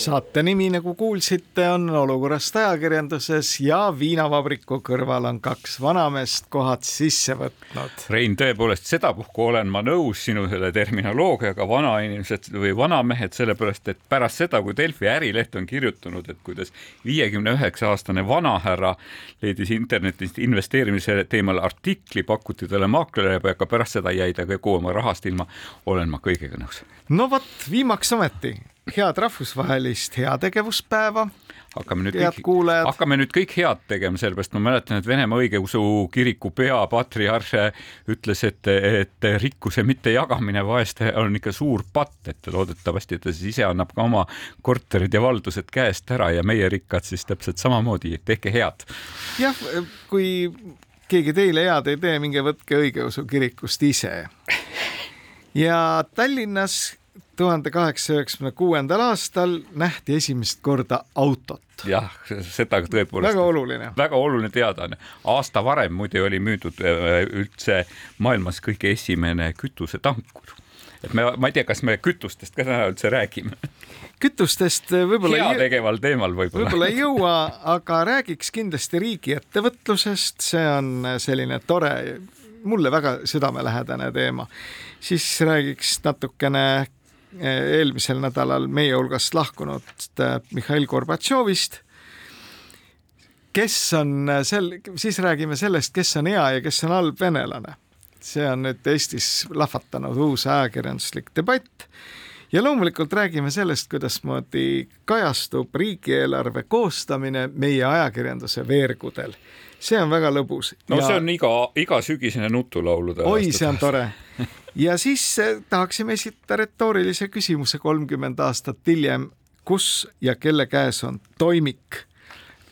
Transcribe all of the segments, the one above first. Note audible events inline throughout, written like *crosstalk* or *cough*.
saate nimi, nagu kuulsite, on olukorrast ajakirjanduses ja viinavabriku kõrval on kaks vanameest kohad sisse võtnud. Rein, tõepoolest sedapuhku olen ma nõus sinu selle terminoloogiaga, vanainimesed või vanamehed, sellepärast et pärast seda, kui Delfi ärileht on kirjutanud, et kuidas viiekümne üheksa aastane vanahärra leidis internetist investeerimise teemal artikli, pakuti talle maaklerile, aga pärast seda jäi ta kogu oma rahast ilma, olen ma kõigega nõus. no vot, viimaks ometi head rahvusvahelist heategevuspäeva. hakkame nüüd kõik, hakkame nüüd kõik head tegema, sellepärast ma mäletan, et Venemaa õigeusu kiriku peapatriarh ütles, et, et rikkuse mittejagamine vaeste on ikka suur patt, et loodetavasti ta siis ise annab ka oma korterid ja valdused käest ära ja meie rikkad siis täpselt samamoodi, tehke head. jah, kui keegi teile head ei tee, minge võtke õigeusu kirikust ise. ja Tallinnas tuhande kaheksasaja üheksakümne kuuendal aastal nähti esimest korda autot. jah, seda tõepoolest. väga oluline. väga oluline teadaanne. aasta varem muide oli müüdud äh, üldse maailmas kõige esimene kütusetankur et me, ma ei tea, kas me kütustest ka täna üldse räägime kütustest võib-olla heategeval teemal võib-olla. võib-olla ei jõua, aga räägiks kindlasti riigiettevõtlusest, see on selline tore, mulle väga südamelähedane teema. siis räägiks natukene eelmisel nädalal meie hulgast lahkunud äh, Mihhail Gorbatšovist, kes on äh, sel-, siis räägime sellest, kes on hea ja kes on halb venelane. see on nüüd Eestis lahvatanud uus ajakirjanduslik debatt ja loomulikult räägime sellest, kuidasmoodi kajastub riigieelarve koostamine meie ajakirjanduse veergudel. see on väga lõbus. no ja... see on iga, igasügisene nutulaulude oi, see on tore *laughs* ja siis eh, tahaksime esitada retoorilise küsimuse kolmkümmend aastat hiljem, kus ja kelle käes on toimik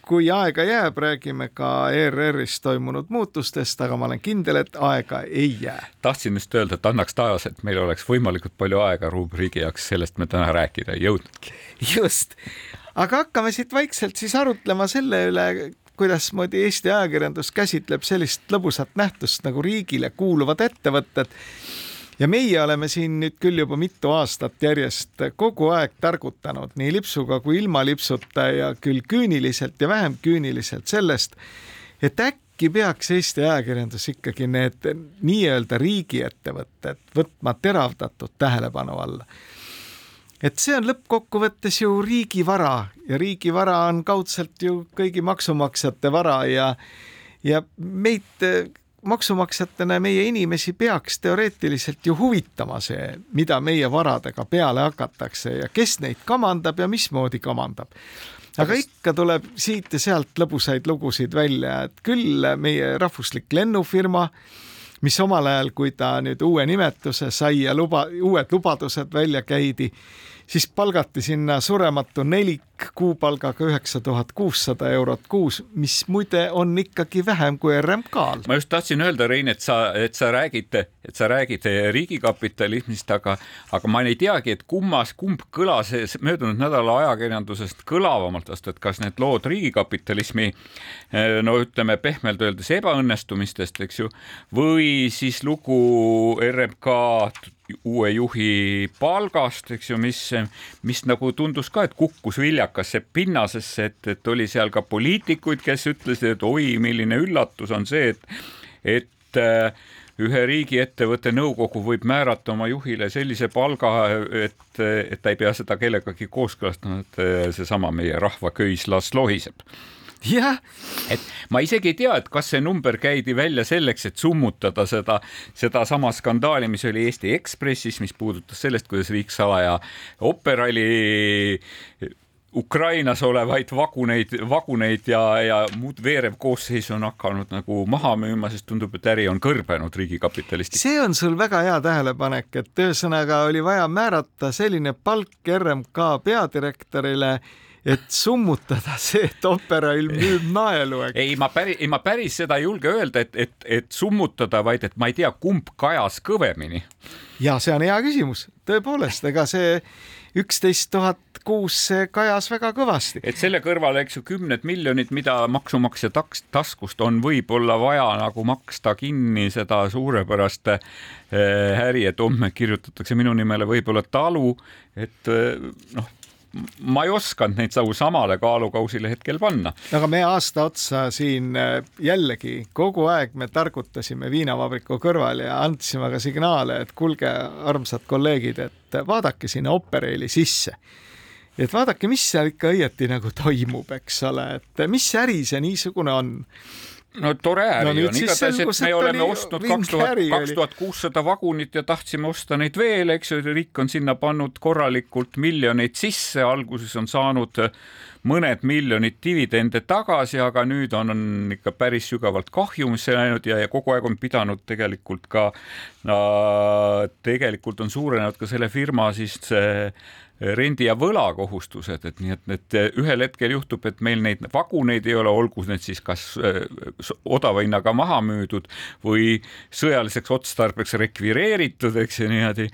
kui aega jääb, räägime ka ERR-is toimunud muutustest, aga ma olen kindel, et aega ei jää. tahtsin just öelda, et annaks taevas, et meil oleks võimalikult palju aega rubriigi jaoks, sellest me täna rääkida ei jõudnudki. *laughs* just, aga hakkame siit vaikselt siis arutlema selle üle, kuidasmoodi Eesti ajakirjandus käsitleb sellist lõbusat nähtust nagu riigile kuuluvad ettevõtted ja meie oleme siin nüüd küll juba mitu aastat järjest kogu aeg targutanud nii lipsuga kui ilma lipsuta ja küll küüniliselt ja vähem küüniliselt sellest, et äkki peaks Eesti ajakirjandus ikkagi need nii-öelda riigiettevõtted võtma teravdatud tähelepanu alla. et see on lõppkokkuvõttes ju riigivara ja riigivara on kaudselt ju kõigi maksumaksjate vara ja ja meid maksumaksjatena meie inimesi peaks teoreetiliselt ju huvitama see, mida meie varadega peale hakatakse ja kes neid kamandab ja mismoodi kamandab. aga ikka tuleb siit ja sealt lõbusaid lugusid välja, et küll meie rahvuslik lennufirma, mis omal ajal, kui ta nüüd uue nimetuse sai ja luba, uued lubadused välja käidi, siis palgati sinna surematu nelik kuupalgaga üheksa tuhat kuussada eurot kuus, mis muide on ikkagi vähem kui RMK-l. ma just tahtsin öelda, Rein, et sa, et sa räägid, et sa räägid riigikapitalismist, aga, aga ma ei teagi, et kummas, kumb kõlas möödunud nädala ajakirjandusest kõlavamalt vastu, et kas need lood riigikapitalismi no ütleme pehmelt öeldes ebaõnnestumistest, eks ju, või siis lugu RMK uue juhi palgast, eks ju, mis, mis nagu tundus ka, et kukkus viljakasse pinnasesse, et, et oli seal ka poliitikuid, kes ütlesid, et oi, milline üllatus on see, et, et äh, ühe riigiettevõtte nõukogu võib määrata oma juhile sellise palga, et, et ta ei pea seda kellegagi kooskõlastama, et äh, seesama meie rahvaköis las lohiseb jah. et ma isegi ei tea, et kas see number käidi välja selleks, et summutada seda, sedasama skandaali, mis oli Eesti Ekspressis, mis puudutas sellest, kuidas riik salaja operali Ukrainas olevaid vaguneid, vaguneid ja, ja muud veerev koosseis on hakanud nagu maha müüma, sest tundub, et äri on kõrbenud riigikapitalistiks. see on sul väga hea tähelepanek, et ühesõnaga oli vaja määrata selline palk RMK peadirektorile et summutada see, et Operail müüb naelu. ei, ma päris, ei ma päris seda ei julge öelda, et, et, et summutada, vaid et ma ei tea, kumb kajas kõvemini. ja see on hea küsimus, tõepoolest, ega see üksteist tuhat kuus kajas väga kõvasti. et selle kõrvale, eks ju, kümned miljonid, mida maksumaksja taks, taskust on võib-olla vaja nagu maksta kinni seda suurepärast äh, äri, et homme kirjutatakse minu nimele võib-olla talu, et äh, noh ma ei osanud neid nagu samale kaalukausile hetkel panna. aga me aasta otsa siin äh, jällegi kogu aeg me targutasime viinavabriku kõrval ja andsime ka signaale, et kuulge, armsad kolleegid, et vaadake sinna Operaili sisse et vaadake, mis seal ikka õieti nagu toimub, eks ole, et mis äri see niisugune on no tore äri no, on. igatahes, et me oleme ostnud kaks tuhat, kaks tuhat kuussada vagunit ja tahtsime osta neid veel, eks ju, riik on sinna pannud korralikult miljoneid sisse, alguses on saanud mõned miljonid dividende tagasi, aga nüüd on, on ikka päris sügavalt kahjumisse läinud ja, ja kogu aeg on pidanud tegelikult ka no,, tegelikult on suurenenud ka selle firma siis see rendi- ja võlakohustused, et nii, et need ühel hetkel juhtub, et meil neid vaguneid ei ole, olgu need siis kas äh, odava hinnaga maha müüdud või sõjaliseks otstarbeks rekvireeritud, eks ju niimoodi.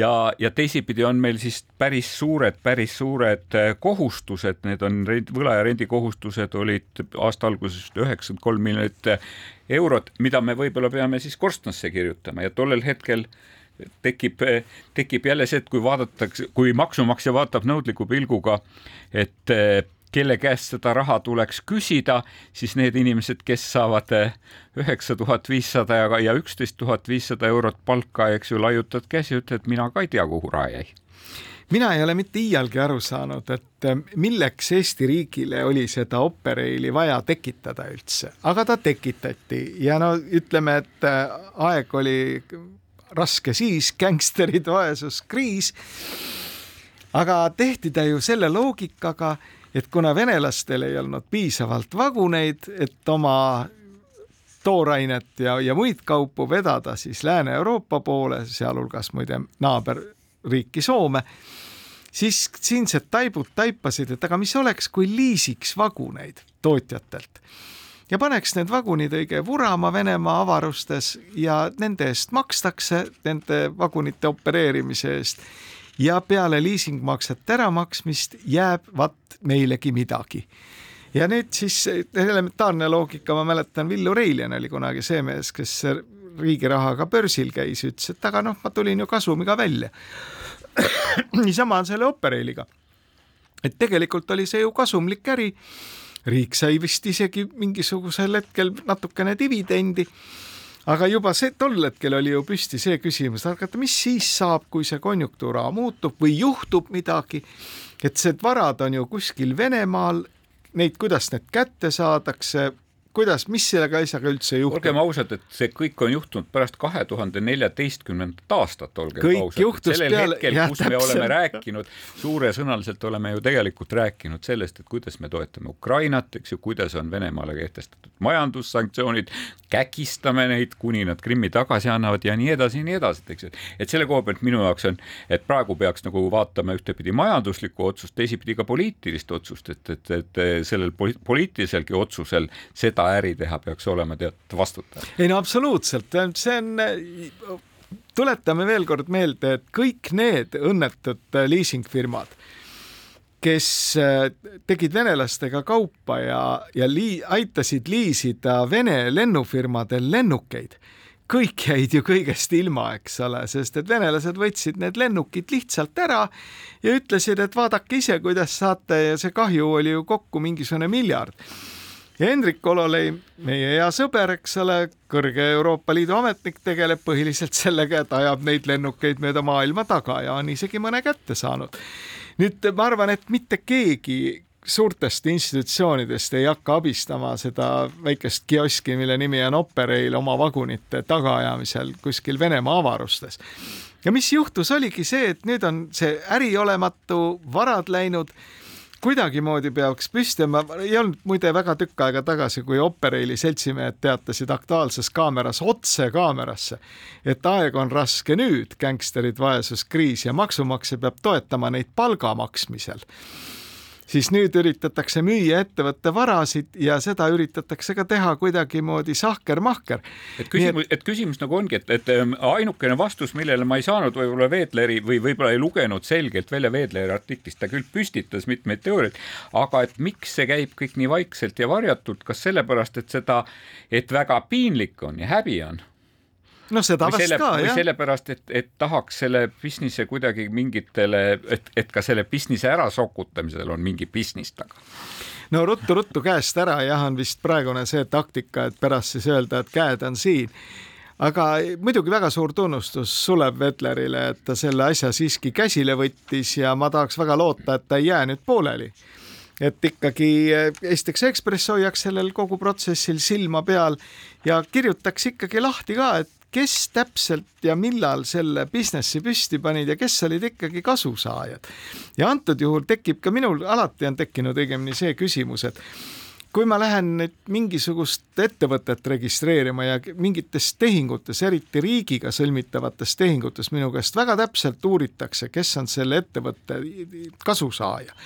ja, ja teisipidi on meil siis päris suured, päris suured äh, kohustused, need on rent, võla ja rendikohustused olid aasta alguses üheksakümmend kolm miljonit eurot, mida me võib-olla peame siis korstnasse kirjutama ja tollel hetkel tekib, tekib jälle see, et kui vaadatakse, kui maksumaksja vaatab nõudliku pilguga, et eh, kelle käest seda raha tuleks küsida, siis need inimesed, kes saavad eh, üheksa tuhat viissada ja, ja üksteist tuhat viissada eurot palka, eks ju, laiutad käsi, ütled, mina ka ei tea, kuhu raha jäi. Mina ei ole mitte iialgi aru saanud, et eh, milleks Eesti riigile oli seda Operaili vaja tekitada üldse, aga ta tekitati ja no ütleme, et aeg oli raske siis, gängsterid, vaesus, kriis. aga tehti ta ju selle loogikaga, et kuna venelastel ei olnud piisavalt vaguneid, et oma toorainet ja, ja muid kaupu vedada siis Lääne-Euroopa poole, sealhulgas muide naaberriiki Soome, siis siinsed taibud taipasid, et aga mis oleks, kui liisiks vaguneid tootjatelt ja paneks need vagunid õige vurama Venemaa avarustes ja nende eest makstakse, nende vagunite opereerimise eest ja peale liisingmaksete äramaksmist jääb vat meilegi midagi ja nüüd siis elementaarne loogika, ma mäletan, Villu Reiljan oli kunagi see mees, kes riigi rahaga börsil käis, ütles, et aga noh, ma tulin ju kasumiga välja. niisama on selle Operailiga. et tegelikult oli see ju kasumlik äri riik sai vist isegi mingisugusel hetkel natukene dividendi. aga juba see tol hetkel oli ju püsti see küsimus, aga mis siis saab, kui see konjunktuur muutub või juhtub midagi, et see varad on ju kuskil Venemaal, neid, kuidas need kätte saadakse kuidas, mis sellega asjaga üldse juhtub? olgem ausad, et see kõik on juhtunud pärast kahe tuhande neljateistkümnendat aastat, olgem kõik ausad. sellel peale... hetkel, kus me oleme rääkinud, suuresõnaliselt oleme ju tegelikult rääkinud sellest, et kuidas me toetame Ukrainat, eks ju, kuidas on Venemaale kehtestatud majandussanktsioonid, kägistame neid, kuni nad Krimmi tagasi annavad ja nii edasi ja nii edasi, eks ju. et selle koha pealt minu jaoks on, et praegu peaks nagu vaatama ühtepidi majanduslikku otsust, teisipidi ka poliitilist otsust, et, et, et sellel poliitiliselgi otsusel seda seda äri teha, peaks olema teatud vastutaja. ei no absoluutselt, see on tuletame veel kord meelde, et kõik need õnnetud liisingfirmad, kes äh, tegid venelastega kaupa ja, ja lii, aitasid liisida Vene lennufirmadel lennukeid, kõik jäid ju kõigest ilma, eks ole, sest et venelased võtsid need lennukid lihtsalt ära ja ütlesid, et vaadake ise, kuidas saate ja see kahju oli ju kokku mingisugune miljard ja Hendrik Hololei, meie hea sõber, eks ole, kõrge Euroopa Liidu ametnik, tegeleb põhiliselt sellega, et ajab neid lennukeid mööda maailma taga ja on isegi mõne kätte saanud. nüüd ma arvan, et mitte keegi suurtest institutsioonidest ei hakka abistama seda väikest kioski, mille nimi on Operail oma vagunite tagaajamisel kuskil Venemaa avarustes. ja mis juhtus, oligi see, et nüüd on see äri olematu, varad läinud kuidagimoodi peaks püsti, ma ei olnud muide väga tükk aega tagasi, kui Operaili seltsimehed teatasid Aktuaalses Kaameras otse kaamerasse, et aeg on raske nüüd, gängsterid, vaesus, kriis ja maksumaksja peab toetama neid palga maksmisel siis nüüd üritatakse müüa ettevõtte varasid ja seda üritatakse ka teha kuidagimoodi sahker-mahker. et küsimus, et küsimus nagu ongi, et, et ähm, ainukene vastus, millele ma ei saanud võib-olla Veedleri või võib-olla ei lugenud selgelt välja Veedleri artiklist, ta küll püstitas mitmeid teooriaid, aga et miks see käib kõik nii vaikselt ja varjatult, kas sellepärast, et seda, et väga piinlik on ja häbi on no seda või selle, ka jah. sellepärast, et, et tahaks selle businessi kuidagi mingitele, et, et ka selle businessi ärasokutamisel on mingi business taga. no ruttu-ruttu käest ära jah, on vist praegune see taktika, et pärast siis öelda, et käed on siin aga muidugi väga suur tunnustus Sulev Vetlerile, et ta selle asja siiski käsile võttis ja ma tahaks väga loota, et ta ei jää nüüd pooleli. et ikkagi Eesti Ekspress hoiaks sellel kogu protsessil silma peal ja kirjutaks ikkagi lahti ka, et kes täpselt ja millal selle businessi püsti panid ja kes olid ikkagi kasusaajad. ja antud juhul tekib ka minul, alati on tekkinud õigemini see küsimus, et kui ma lähen nüüd mingisugust ettevõtet registreerima ja mingites tehingutes, eriti riigiga sõlmitavates tehingutes minu käest väga täpselt uuritakse, kes on selle ettevõtte kasusaaja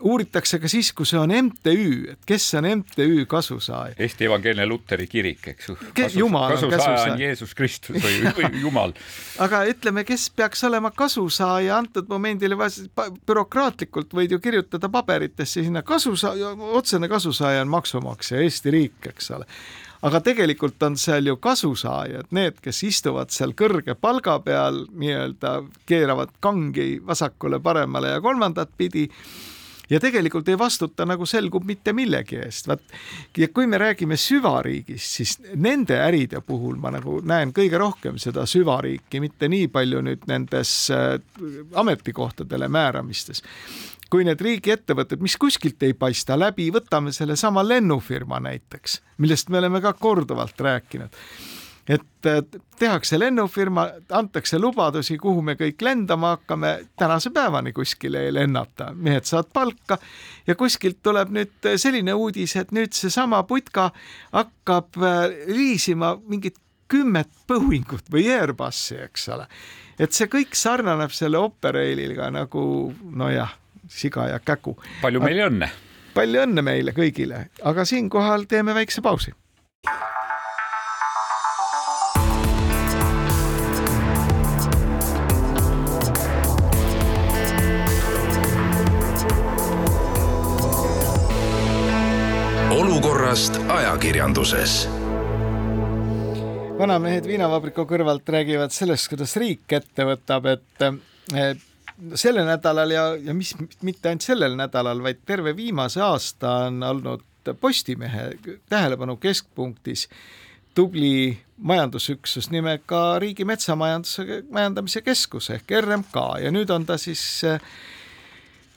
uuritakse ka siis, kui see on MTÜ, et kes on MTÜ kasusaaja. Eesti Evangeelne Luteri Kirik, eks ju. Jumal on kasusaaja on Jeesus Kristus või, või Jumal. *laughs* aga ütleme, kes peaks olema kasusaaja antud momendil, bürokraatlikult võid ju kirjutada paberitesse sinna kasusaaja, otsene kasusaaja on maksumaksja, Eesti riik, eks ole aga tegelikult on seal ju kasusaajad, need, kes istuvad seal kõrge palga peal, nii-öelda keeravad kangi vasakule-paremale ja kolmandat pidi ja tegelikult ei vastuta, nagu selgub, mitte millegi eest. vaat ja kui me räägime süvariigist, siis nende äride puhul ma nagu näen kõige rohkem seda süvariiki, mitte nii palju nüüd nendes äh, ametikohtadele määramistes kui need riigiettevõtted, mis kuskilt ei paista läbi, võtame sellesama lennufirma näiteks, millest me oleme ka korduvalt rääkinud et tehakse lennufirma, antakse lubadusi, kuhu me kõik lendama hakkame, tänase päevani kuskile ei lennata, mehed saavad palka ja kuskilt tuleb nüüd selline uudis, et nüüd seesama putka hakkab liisima äh, mingit kümmet Boeingut või Airbusi, eks ole. et see kõik sarnaneb selle Operailiga nagu nojah, siga ja kägu. palju meil õnne! palju õnne meile kõigile, aga siinkohal teeme väikse pausi olukorrast ajakirjanduses. vanamehed viinavabriku kõrvalt räägivad sellest, kuidas riik ette võtab, et sellel nädalal ja, ja mis mitte ainult sellel nädalal, vaid terve viimase aasta on olnud Postimehe tähelepanu keskpunktis tubli majandusüksus nimega Riigi Metsamajanduse Majandamise Keskus ehk RMK ja nüüd on ta siis äh,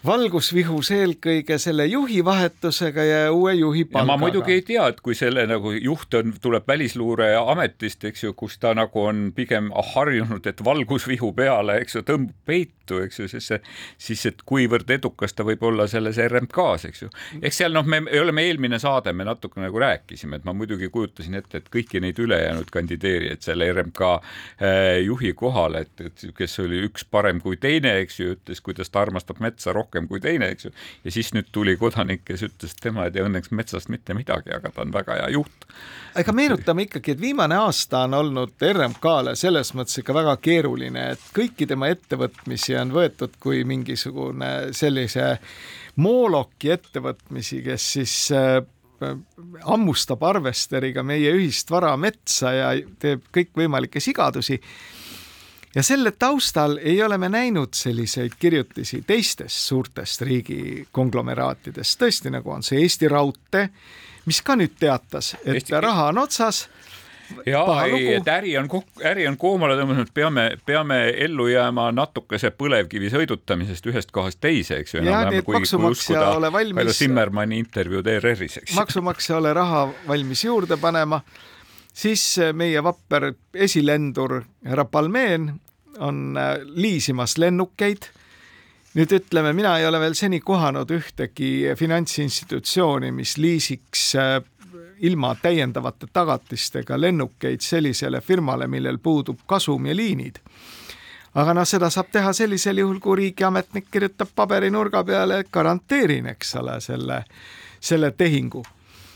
valgusvihus eelkõige selle juhi vahetusega ja uue juhi palgaga. ma muidugi ei tea, et kui selle nagu juht on, tuleb Välisluureametist, eks ju, kus ta nagu on pigem harjunud, et valgusvihu peale, eks ju, tõmbab peitu, eks ju, siis see, siis et kuivõrd edukas ta võib olla selles RMK-s, eks ju. eks seal noh, me oleme eelmine saade, me natuke nagu rääkisime, et ma muidugi kujutasin ette, et kõiki neid ülejäänud kandideerijaid selle RMK äh, juhi kohale, et, et kes oli üks parem kui teine, eks ju, ütles, kuidas ta armastab metsa rohkem kui teine, eks ju. ja siis nüüd tuli kodanik, kes ütles, et tema ei tea õnneks metsast mitte midagi, aga ta on väga hea juht. ega meenutame ikkagi, et viimane aasta on olnud RMK-le selles mõttes ikka väga keeruline, et kõiki tema ettevõtmisi on võetud kui mingisugune sellise mooloki ettevõtmisi, kes siis äh, hammustab arvesteriga meie ühist vara metsa ja teeb kõikvõimalikke sigadusi. Ja selle taustal ei ole me näinud selliseid kirjutisi teistest suurtest riigi konglomeraatidest, tõesti nagu on see Eesti Raudtee, mis ka nüüd teatas, et Eesti... raha on otsas ja ei, et äri on, äri on koomale tõmmanud, peame, peame ellu jääma natukese põlevkivi sõidutamisest ühest kohast teise, eks ju. ja nii, et maksumaksja ole valmis. Zimmermanni intervjuud ERR-is, eks. maksumaksja ole raha valmis juurde panema siis meie vapper esilendur härra Palmeen on äh, liisimas lennukeid. nüüd ütleme, mina ei ole veel seni kohanud ühtegi finantsinstitutsiooni, mis liisiks äh, ilma täiendavate tagatistega lennukeid sellisele firmale, millel puudub kasum ja liinid. Aga noh, seda saab teha sellisel juhul, kui riigiametnik kirjutab paberinurga peale, et garanteerin, eks ole, selle, selle tehingu.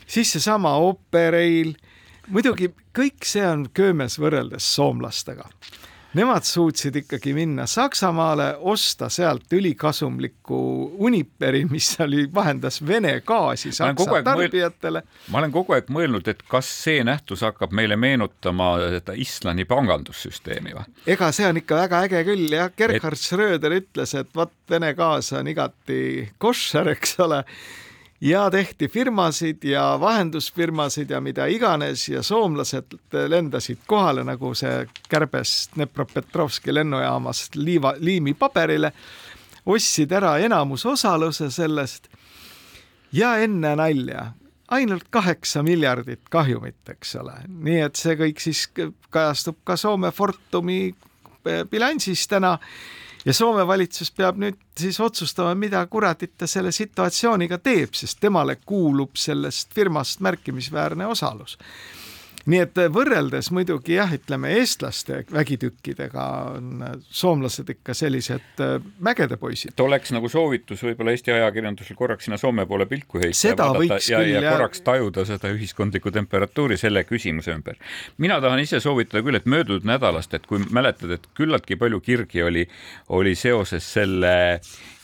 siis seesama Operail, muidugi kõik see on köömes võrreldes soomlastega Nemad suutsid ikkagi minna Saksamaale, osta sealt ülikasumlikku Uniperi, mis oli, vahendas Vene gaasi Saksa tarbijatele. ma olen kogu aeg mõelnud, et kas see nähtus hakkab meile meenutama seda Islandi pangandussüsteemi või? ega see on ikka väga äge küll jah, Gerhard et... Schröder ütles, et vot Vene gaas on igati koššer, eks ole ja tehti firmasid ja vahendusfirmasid ja mida iganes ja soomlased lendasid kohale nagu see kärbes Dnepropetrovski lennujaamast liiva, liimi paberile, ostsid ära enamusosaluse sellest ja enne nalja. Ainult kaheksa miljardit kahjumit, eks ole, nii et see kõik siis kajastub ka Soome Fortumi bilansis täna ja Soome valitsus peab nüüd siis otsustama, mida kuradit ta selle situatsiooniga teeb, sest temale kuulub sellest firmast märkimisväärne osalus nii et võrreldes muidugi jah, ütleme eestlaste vägitükkidega on soomlased ikka sellised äh, mägede poisid. oleks nagu soovitus võib-olla Eesti ajakirjandusel korraks sinna Soome poole pilku heita ja vaadata ja, ja, ja korraks tajuda seda ühiskondlikku temperatuuri selle küsimuse ümber. mina tahan ise soovitada küll, et möödunud nädalast, et kui mäletad, et küllaltki palju kirgi oli, oli seoses selle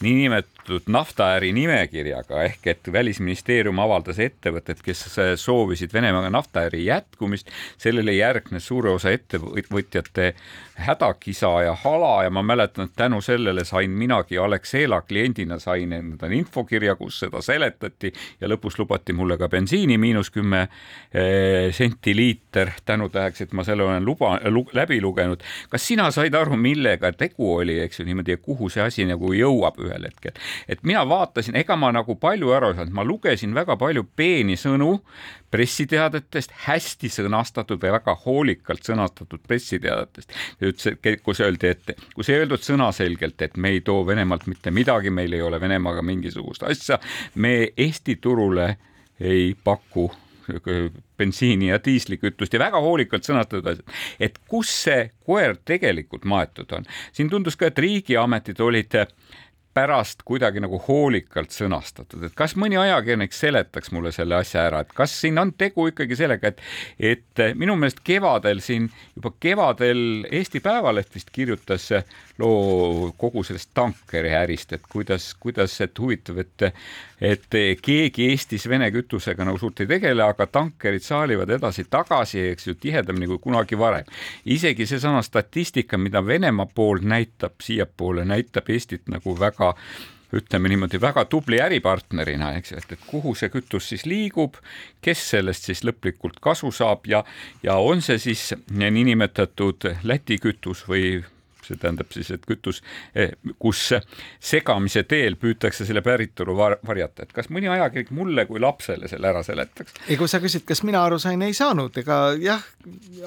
niinimetatud naftaäri nimekirjaga ehk et Välisministeerium avaldas ettevõtted, kes soovisid Venemaaga naftaäri jätkumist. sellele järgnes suure osa ettevõtjate hädakisa ja hala ja ma mäletan, et tänu sellele sain minagi Alexela kliendina sain endale infokirja, kus seda seletati ja lõpus lubati mulle ka bensiini miinus kümme eh, senti liiter tänutäheks, et ma selle olen luba lu, läbi lugenud. kas sina said aru, millega tegu oli, eks ju niimoodi ja kuhu see asi nagu jõuab ühel hetkel? et mina vaatasin, ega ma nagu palju aru ei saanud, ma lugesin väga palju peeni sõnu pressiteadetest, hästi sõnastatud või väga hoolikalt sõnastatud pressiteadetest. Ütles, kus öeldi, et kus ei öeldud sõnaselgelt, et me ei too Venemaalt mitte midagi, meil ei ole Venemaaga mingisugust asja, me Eesti turule ei paku bensiini ja diislikütust ja väga hoolikalt sõnastatud asjad, et kus see koer tegelikult maetud on. siin tundus ka, et riigiametid olid äh, pärast kuidagi nagu hoolikalt sõnastatud, et kas mõni ajakirjanik seletaks mulle selle asja ära, et kas siin on tegu ikkagi sellega, et, et minu meelest kevadel siin, juba kevadel Eesti Päevaleht vist kirjutas loo kogu sellest tankeri ärist, et kuidas, kuidas, et huvitav, et, et keegi Eestis Vene kütusega nagu suurt ei tegele, aga tankerid saalivad edasi-tagasi, eks ju, tihedamini kui kunagi varem. isegi seesama statistika, mida Venemaa pool näitab siiapoole, näitab Eestit nagu väga ütleme niimoodi väga tubli äripartnerina, eks ju, et, et kuhu see kütus siis liigub, kes sellest siis lõplikult kasu saab ja, ja on see siis niinimetatud Läti kütus või see tähendab siis, et kütus, eh, kus segamise teel püütakse selle päritolu var varjata, et kas mõni ajakirjanik mulle kui lapsele selle ära seletaks? ei, kui sa küsid, kas mina aru sain, ei saanud, ega jah,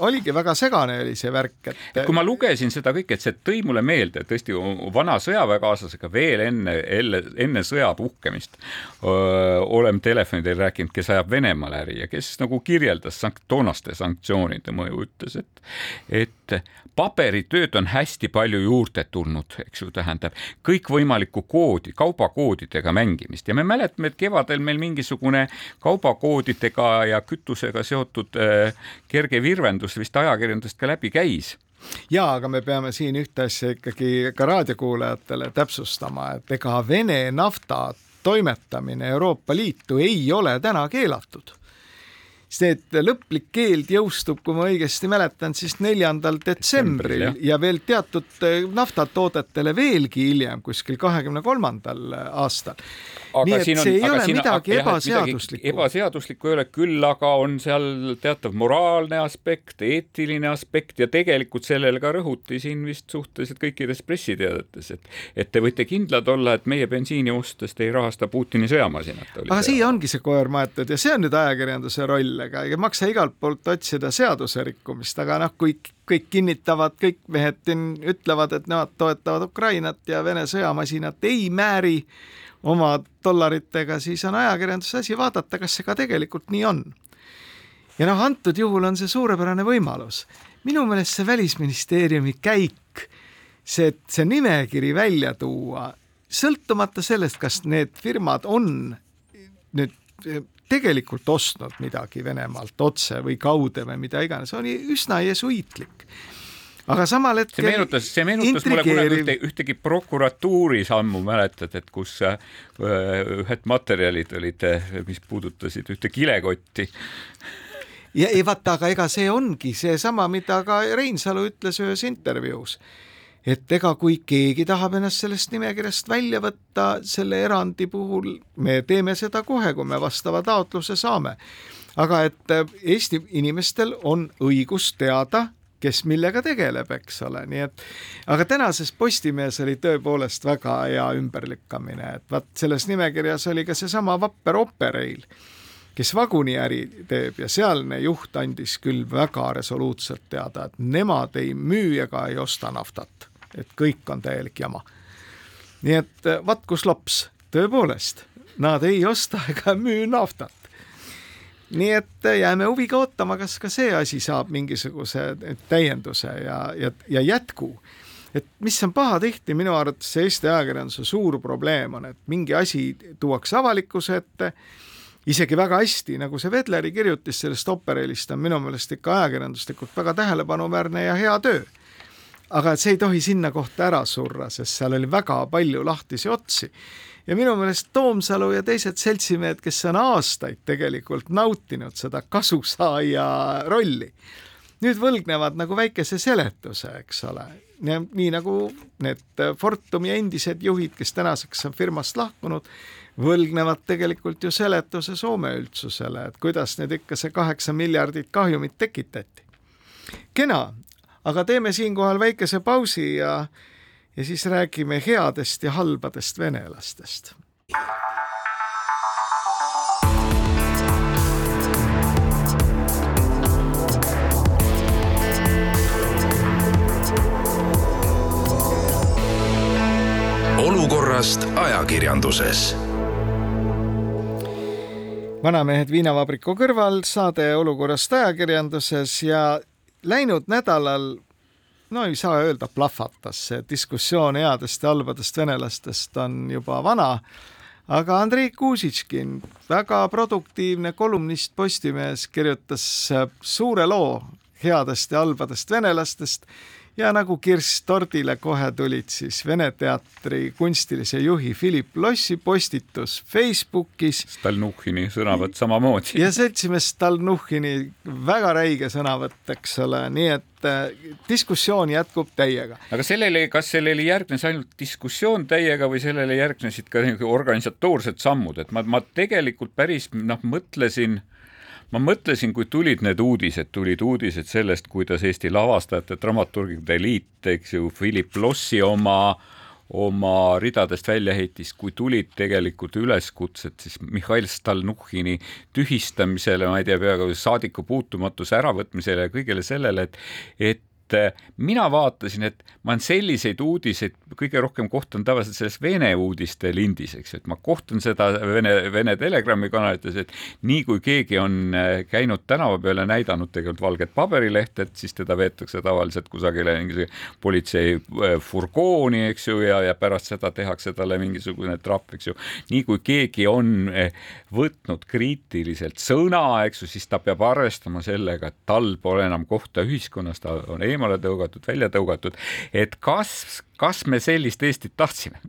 oligi väga segane oli see värk, et kui ma lugesin seda kõike, et see tõi mulle meelde tõesti vana sõjaväekaaslasega veel enne, enne, enne sõja puhkemist öö, oleme telefoni teel rääkinud, kes ajab Venemaal äri ja kes nagu kirjeldas sank toonaste sanktsioonide mõju, ütles, et, et paberitööd on hästi palju juurde tulnud, eks ju, tähendab kõikvõimalikku koodi, kaubakoodidega mängimist. Ja me mäletame, et kevadel meil mingisugune kaubakoodidega ja kütusega seotud äh, kerge virvendus vist ajakirjandusest ka läbi käis. Ja aga me peame siin ühte asja ikkagi ka raadiokuulajatele täpsustama, et ega Vene nafta toimetamine Euroopa Liitu ei ole täna keelatud see, et lõplik keeld jõustub, kui ma õigesti mäletan, siis neljandal detsembril ja. ja veel teatud eh, naftatoodetele veelgi hiljem, kuskil kahekümne kolmandal aastal. Nii et see on, ei ole midagi jah, ebaseaduslikku. ebaseaduslikku ei ole, küll aga on seal teatav moraalne aspekt, eetiline aspekt ja tegelikult sellele ka rõhuti siin vist suhteliselt kõikides pressiteadetes, et et te võite kindlad olla, et meie bensiini ostes te ei rahasta Putini sõjamasinat. aga siia ongi see koer maetud ja see on nüüd ajakirjanduse roll sellega, ei maksa igalt poolt otsida seaduse rikkumist, aga noh, kui kõik kinnitavad, kõik mehed ütlevad, et nemad toetavad Ukrainat ja Vene sõjamasinat ei määri oma dollaritega, siis on ajakirjanduse asi vaadata, kas see ka tegelikult nii on. ja noh, antud juhul on see suurepärane võimalus. minu meelest see Välisministeeriumi käik see, see nimekiri välja tuua, sõltumata sellest, kas need firmad on nüüd tegelikult ostnud midagi Venemaalt otse või kaude või mida iganes, oli üsna jesuiitlik aga samal hetkel see meenutas, see meenutas mulle kunagi ühte, ühtegi prokuratuuri sammu, mäletad, et kus äh, ühed materjalid olid, mis puudutasid ühte kilekotti ja ei vaata, aga ega see ongi seesama, mida ka Reinsalu ütles ühes intervjuus et ega kui keegi tahab ennast sellest nimekirjast välja võtta, selle erandi puhul me teeme seda kohe, kui me vastava taotluse saame. aga et äh, Eesti inimestel on õigus teada, kes millega tegeleb, eks ole, nii et aga tänases Postimehes oli tõepoolest väga hea ümberlükkamine, et vaat selles nimekirjas oli ka seesama Vapper Operail, kes vaguniäri teeb ja sealne juht andis küll väga resoluutselt teada, et nemad ei müü ega ei osta naftat et kõik on täielik jama. nii et vaat kus lops, tõepoolest, nad ei osta ega müü naftat. Nii et eh, jääme huviga ootama, kas ka see asi saab mingisuguse täienduse ja, ja, ja jätku et mis on pahatihti minu arvates Eesti ajakirjanduse suur probleem on, et mingi asi tuuakse avalikkuse ette, isegi väga hästi, nagu see Vedleri kirjutis sellest operelist on minu meelest ikka ajakirjanduslikult väga tähelepanuväärne ja hea töö aga et see ei tohi sinna kohta ära surra, sest seal oli väga palju lahtisi otsi. Ja minu meelest Toomsalu ja teised seltsimehed, kes on aastaid tegelikult nautinud seda kasusaaja rolli, nüüd võlgnevad nagu väikese seletuse, eks ole. nii nagu need Fortumi endised juhid, kes tänaseks on firmast lahkunud, võlgnevad tegelikult ju seletuse Soome üldsusele, et kuidas nüüd ikka see kaheksa miljardit kahjumit tekitati. kena, aga teeme siinkohal väikese pausi ja, ja siis räägime headest ja halbadest venelastest. olukorrast ajakirjanduses vanamehed viinavabriku kõrval, saade Olukorrast ajakirjanduses ja läinud nädalal no ei saa öelda plahvatas, see diskussioon headest ja halbadest venelastest on juba vana, aga Andrei Kuusitškin, väga produktiivne kolumnist Postimehes, kirjutas suure loo headest ja halbadest venelastest ja nagu kirss tordile kohe tulid siis Vene Teatri kunstilise juhi Philip Lossi postitus Facebookis. Stalnuhhini sõnavõtt samamoodi. ja seltsimees Stalnuhhini väga räige sõnavõtt, eks ole, nii et äh, diskussioon jätkub täiega. aga sellele, kas sellele järgnes ainult diskussioon täiega või sellele järgnesid ka organisatoorsed sammud, et ma, ma tegelikult päris noh, mõtlesin ma mõtlesin, kui tulid need uudised, tulid uudised sellest, kuidas Eesti lavastajate dramaturgide liit, eks ju, Philip Lossi oma oma ridadest välja heitis, kui tulid tegelikult üleskutsed siis Mihhail Stalnuhhini tühistamisele, ma ei tea, peaaegu saadiku puutumatuse äravõtmisele ja kõigele sellele, et et et äh, mina vaatasin, et ma olen selliseid uudiseid kõige rohkem kohtan tavaliselt selles Vene uudiste lindis, eks ju, et ma kohtan seda Vene, Vene Telegrami kanalites, et nii kui keegi on äh, käinud tänava peal ja näidanud tegelikult valget paberilehte, et siis teda veetakse tavaliselt kusagile mingisuguse politsei äh, furgooni, eks ju, ja, ja pärast seda tehakse talle mingisugune trapp, eks ju. nii kui keegi on võtnud kriitiliselt sõna, eks ju, siis ta peab arvestama sellega, et tal pole enam kohta ühiskonnas, ta on eemal eemale tõugatud, välja tõugatud, et kas, kas me sellist Eestit tahtsime?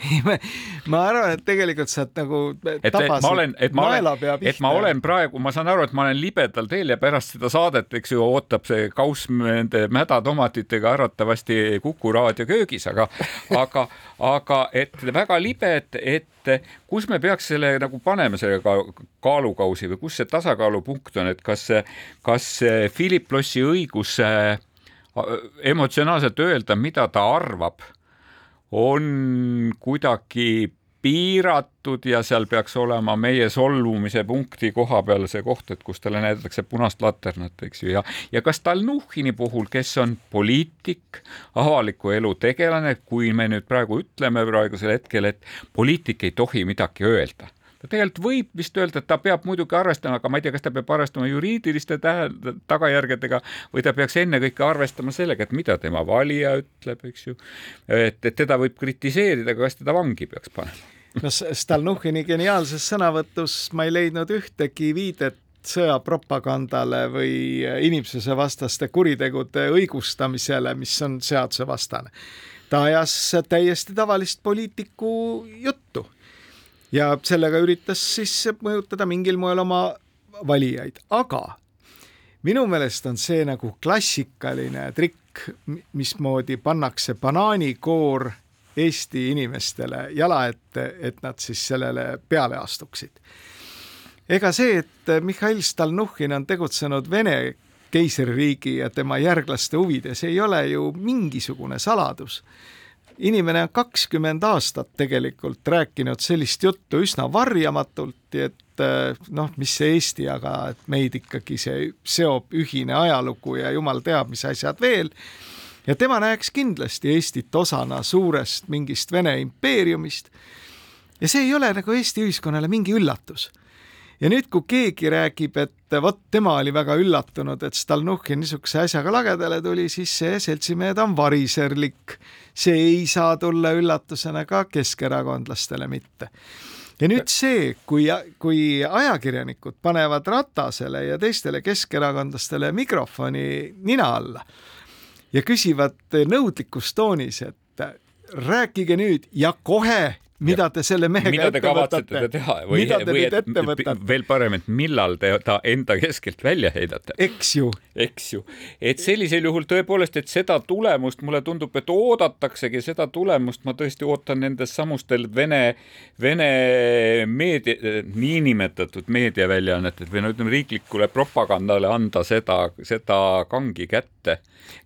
*laughs* Ma arvan, et tegelikult sa nagu et, et ma olen, et ma olen, et ma olen praegu, ma saan aru, et ma olen libedal teel ja pärast seda saadet, eks ju, ootab see kauss nende mädatomatitega arvatavasti Kuku raadio köögis, aga, aga, aga et väga libe, et, et kus me peaks selle nagu panema, selle kaalukausi või kus see tasakaalupunkt on, et kas, kas Philip Lossi õigus äh, emotsionaalselt öelda, mida ta arvab, on kuidagi piiratud ja seal peaks olema meie solvumise punkti koha peal see koht, et kus talle näidatakse punast laternat, eks ju, ja ja kas Stalnuhhini puhul, kes on poliitik, avaliku elu tegelane, kui me nüüd praegu ütleme praegusel hetkel, et poliitik ei tohi midagi öelda ta tegelikult võib vist öelda, et ta peab muidugi arvestama, aga ma ei tea, kas ta peab arvestama juriidiliste tagajärgedega või ta peaks ennekõike arvestama sellega, et mida tema valija ütleb, eks ju. et, et teda võib kritiseerida, aga kas teda vangi peaks panema? no Stalnuhhini geniaalses sõnavõtus ma ei leidnud ühtegi viidet sõjapropagandale või inimsusevastaste kuritegude õigustamisele, mis on seadusevastane. ta ajas täiesti tavalist poliitiku juttu ja sellega üritas siis mõjutada mingil moel oma valijaid, aga minu meelest on see nagu klassikaline trikk, mismoodi pannakse banaanikoor Eesti inimestele jala ette, et nad siis sellele peale astuksid. ega see, et Mihhail Stalnuhhin on tegutsenud Vene keisririigi ja tema järglaste huvides, ei ole ju mingisugune saladus. Inimene on kakskümmend aastat tegelikult rääkinud sellist juttu üsna varjamatult, et noh, mis see Eesti, aga et meid ikkagi see seob ühine ajalugu ja jumal teab, mis asjad veel ja tema näeks kindlasti Eestit osana suurest mingist Vene impeeriumist. ja see ei ole nagu Eesti ühiskonnale mingi üllatus. Ja nüüd, kui keegi räägib, et vot tema oli väga üllatunud, et Stalnuhhin niisuguse asjaga lagedale tuli, siis see seltsimehed on variserlik. see ei saa tulla üllatusena ka keskerakondlastele mitte ja nüüd see, kui, kui ajakirjanikud panevad Ratasele ja teistele keskerakondlastele mikrofoni nina alla ja küsivad nõudlikus toonis, et rääkige nüüd ja kohe mida te selle mehega mida te kavatsete teha või, või et, et veel parem, et millal te ta enda keskelt välja heidate. eks ju. eks ju, et sellisel juhul tõepoolest, et seda tulemust mulle tundub, et oodataksegi seda tulemust, ma tõesti ootan nendest samustel Vene, Vene meedia, niinimetatud meediaväljaannetel või no ütleme riiklikule propagandale anda seda, seda kangi kätte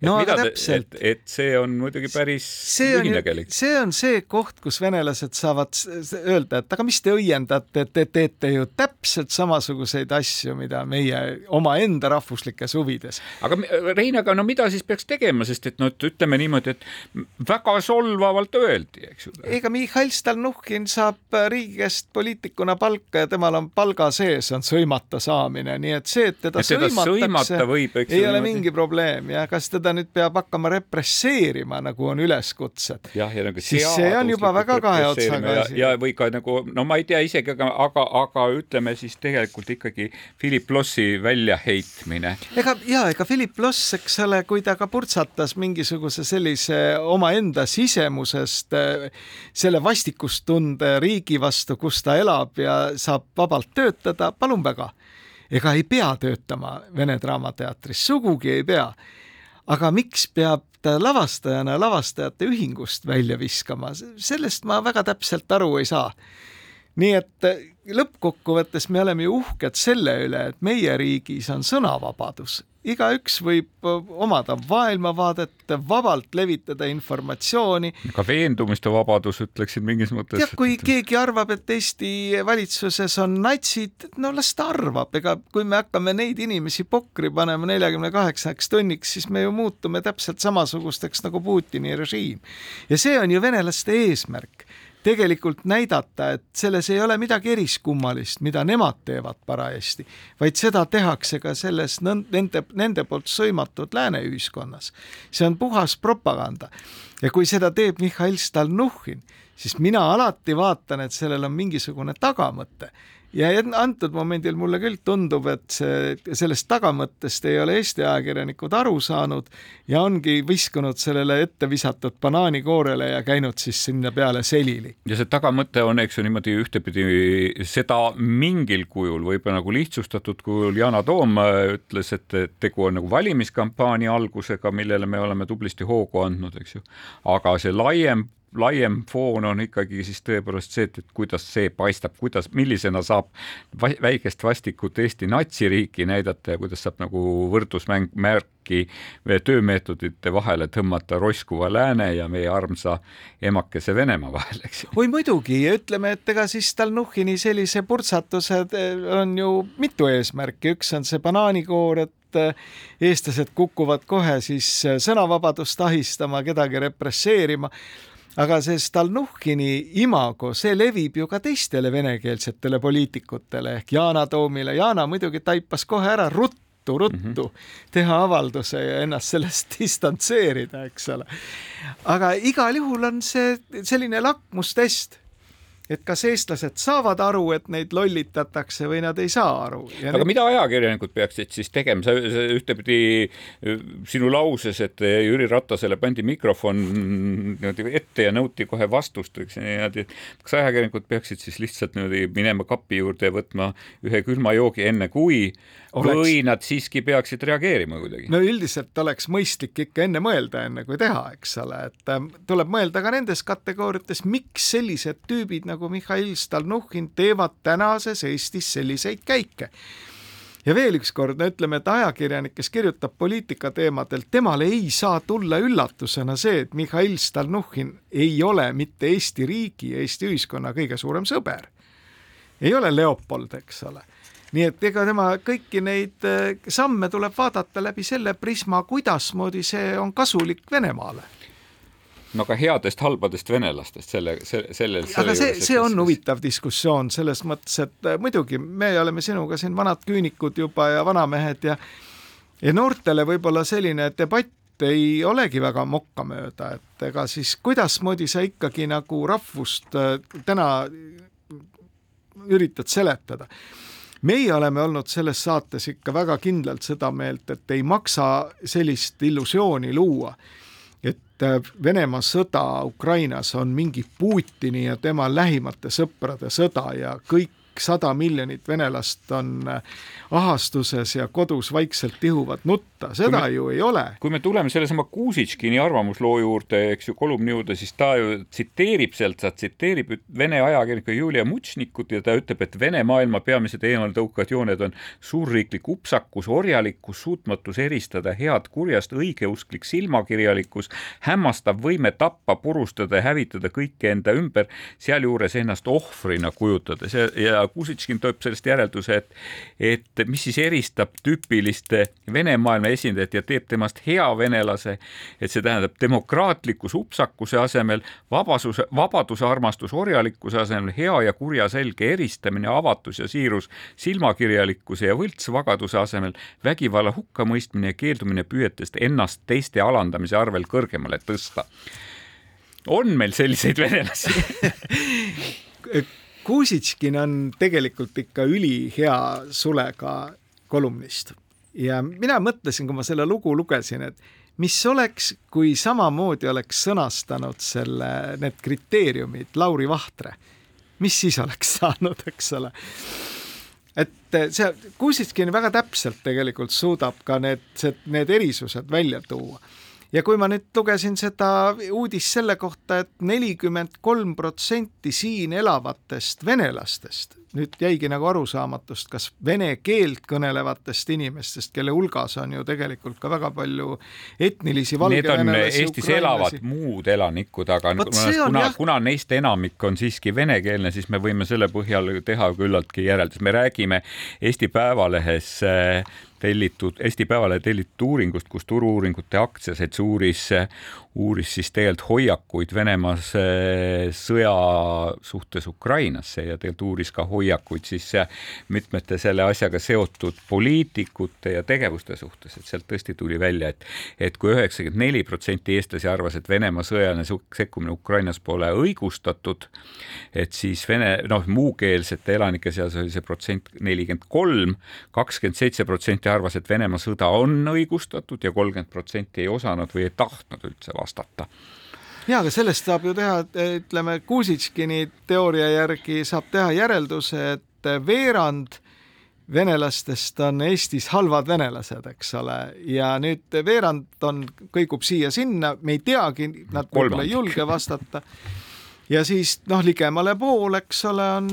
no aga täpselt. et, et see on muidugi päris lühinägelik. see on see koht, kus venelased saavad öelda, et aga mis te õiendate, te teete ju täpselt samasuguseid asju, mida meie omaenda rahvuslikes huvides. aga Rein, aga no mida siis peaks tegema, sest et no ütleme niimoodi, et väga solvavalt öeldi, eks ju. ega Mihhail Stalnuhhin saab riigi käest poliitikuna palka ja temal on palga sees on sõimata saamine, nii et see, et teda, et teda sõimatakse, võib, ei ole niimoodi. mingi probleem ja kas teda nüüd peab hakkama represseerima, nagu on üleskutsed. nagu siis see on juba väga kahe otsaga asi. ja või ka nagu, no ma ei tea isegi, aga, aga, aga ütleme siis tegelikult ikkagi Philip Lossi väljaheitmine. ega ja ega Philip Loss, eks ole, kui ta ka purtsatas mingisuguse sellise omaenda sisemusest selle vastikustunde riigi vastu, kus ta elab ja saab vabalt töötada, palun väga ega ei pea töötama Vene Draamateatris, sugugi ei pea aga miks peab ta lavastajana lavastajate ühingust välja viskama, sellest ma väga täpselt aru ei saa. nii et lõppkokkuvõttes me oleme ju uhked selle üle, et meie riigis on sõnavabadus igaüks võib omada maailmavaadet, vabalt levitada informatsiooni. ka veendumiste vabadus, ütleksin mingis mõttes. jah, kui keegi arvab, et Eesti valitsuses on natsid, no las ta arvab, ega kui me hakkame neid inimesi pokri panema neljakümne kaheksaks tunniks, siis me ju muutume täpselt samasugusteks nagu Putini režiim. ja see on ju venelaste eesmärk tegelikult näidata, et selles ei ole midagi eriskummalist, mida nemad teevad parajasti, vaid seda tehakse ka selles nende, nende poolt sõimatud lääne ühiskonnas. see on puhas propaganda. ja kui seda teeb Mihhail Stalnuhhin, siis mina alati vaatan, et sellel on mingisugune tagamõte ja antud momendil mulle küll tundub, et see, sellest tagamõttest ei ole Eesti ajakirjanikud aru saanud ja ongi viskunud sellele ette visatud banaanikoorele ja käinud siis sinna peale selili. ja see tagamõte on, eks ju, niimoodi ühtepidi seda mingil kujul, võib-olla nagu lihtsustatud kujul Yana Toom ütles, et tegu on nagu valimiskampaania algusega, millele me oleme tublisti hoogu andnud, eks ju. aga see laiem laiem foon on ikkagi siis tõepoolest see, et, et kuidas see paistab, kuidas, millisena saab väikest vastikut Eesti natsiriiki näidata ja kuidas saab nagu võrdlusmäng, märki töömeetodite vahele tõmmata roiskuva lääne ja meie armsa emakese Venemaa vahel, eks ju. oi muidugi. Ütleme, et ega siis Stalnuhhini sellise purtsatused eh, on ju mitu eesmärki, üks on see banaanikoor, et eh, eestlased kukuvad kohe siis eh, sõnavabadust ahistama, kedagi represseerima aga see Stalnuhhini imago, see levib ju ka teistele venekeelsetele poliitikutele ehk Yana Toomile. Yana muidugi taipas kohe ära ruttu ruttu-ruttu mm -hmm. teha avalduse ja ennast sellest *laughs* distantseerida, eks ole. aga igal juhul on see selline lakmustest et kas eestlased saavad aru, et neid lollitatakse või nad ei saa aru. aga need... mida ajakirjanikud peaksid siis tegema, sa ühtepidi sinu lauses, et Jüri Ratasele pandi mikrofon niimoodi ette ja nõuti kohe vastust, eks niimoodi, kas ajakirjanikud peaksid siis lihtsalt niimoodi minema kapi juurde ja võtma ühe külma joogi enne kui oleks... või nad siiski peaksid reageerima kuidagi? no üldiselt oleks mõistlik ikka enne mõelda, enne kui teha, eks ole, et äh, tuleb mõelda ka nendes kategooriates, miks sellised tüübid nagu Mihhail Stalnuhhin teevad tänases Eestis selliseid käike. Ja veel ükskord, no ütleme, et ajakirjanik, kes kirjutab poliitika teemadel, temale ei saa tulla üllatusena see, et Mihhail Stalnuhhin ei ole mitte Eesti riigi, Eesti ühiskonna kõige suurem sõber. ei ole Leopold, eks ole. Nii et ega tema kõiki neid äh, samme tuleb vaadata läbi selle prisma, kuidasmoodi see on kasulik Venemaale no aga headest halbadest venelastest selle, selle, sellel. aga see, see on huvitav diskussioon selles mõttes, et äh, muidugi me oleme sinuga siin vanad küünikud juba ja vanamehed ja ja noortele võib-olla selline debatt ei olegi väga mokkamööda, et ega siis kuidasmoodi sa ikkagi nagu rahvust äh, täna üritad seletada meie oleme olnud selles saates ikka väga kindlalt seda meelt, et ei maksa sellist illusiooni luua, et äh, Venemaa sõda Ukrainas on mingi Putini ja tema lähimate sõprade sõda ja kõik sada miljonit venelast on äh, ahastuses ja kodus vaikselt tihuvad nutta, seda me, ju ei ole. kui me tuleme sellesama Kuusitškini arvamusloo juurde, eks ju, kolumni juurde, siis ta ju tsiteerib sealt, ta tsiteerib Vene ajakirjanikku Julia Mutšnikut ja ta ütleb, et Vene maailma peamised eemaletõukavad jooned on suurriiklik upsakus, orjalikkus, suutmatus eristada head kurjast, õigeusklik silmakirjalikkus, hämmastav võime tappa, purustada ja hävitada kõike enda ümber, sealjuures ennast ohvrina kujutades ja, ja Kusitškin teeb sellest järelduse, et, et mis siis eristab tüüpiliste Vene maailma esindajat ja teeb temast hea venelase, et see tähendab demokraatliku supsakuse asemel vabasuse, vabaduse armastus orjalikkuse asemel hea ja kurja selge eristamine, avatus ja siirus silmakirjalikkuse ja võltsvagaduse asemel vägivalla hukkamõistmine ja keeldumine püüetest ennast teiste alandamise arvel kõrgemale tõsta. On meil selliseid venelasi *laughs* Kuusitškin on tegelikult ikka ülihea sulega kolumnist. Ja mina mõtlesin, kui ma selle lugu lugesin, et mis oleks, kui samamoodi oleks sõnastanud selle, need kriteeriumid Lauri Vahtre, mis siis oleks *laughs* saanud, eks ole. et see Kuusitškin väga täpselt tegelikult suudab ka need, need erisused välja tuua ja kui ma nüüd lugesin seda uudist selle kohta et, et nelikümmend kolm protsenti siin elavatest venelastest, nüüd jäigi nagu arusaamatust, kas vene keelt kõnelevatest inimestest, kelle hulgas on ju tegelikult ka väga palju etnilisi Need on Eestis elavad muud elanikud, aga Võt, kuna, kuna neist enamik on siiski venekeelne, siis me võime selle põhjal teha küllaltki järeldus, me räägime Eesti Päevalehes äh, tellitud, Eesti Päevalehe tellitud uuringust, kus Turu-uuringute aktsiaselts uuris, uuris siis tegelikult hoiakuid Venemaa sõja suhtes Ukrainasse ja tegelikult uuris ka hoiakuid siis mitmete selle asjaga seotud poliitikute ja tegevuste suhtes, et sealt tõesti tuli välja, et et kui üheksakümmend neli protsenti eestlasi arvas, et Venemaa sõjaline sekkumine Ukrainas pole õigustatud, et siis Vene, noh, muukeelsete elanike seas oli see protsent nelikümmend kolm, kakskümmend seitse protsenti arvas, et Venemaa sõda on õigustatud ja kolmkümmend protsenti ei osanud või ei tahtnud üldse vastata ja, aga sellest saab ju teha, ütleme Kuusitškini teooria järgi saab teha järelduse, et veerand venelastest on Eestis halvad venelased, eks ole, ja nüüd veerand on, kõigub siia-sinna, me ei teagi, nad võib-olla ei julge vastata. ja siis noh, ligemale pool, eks ole, on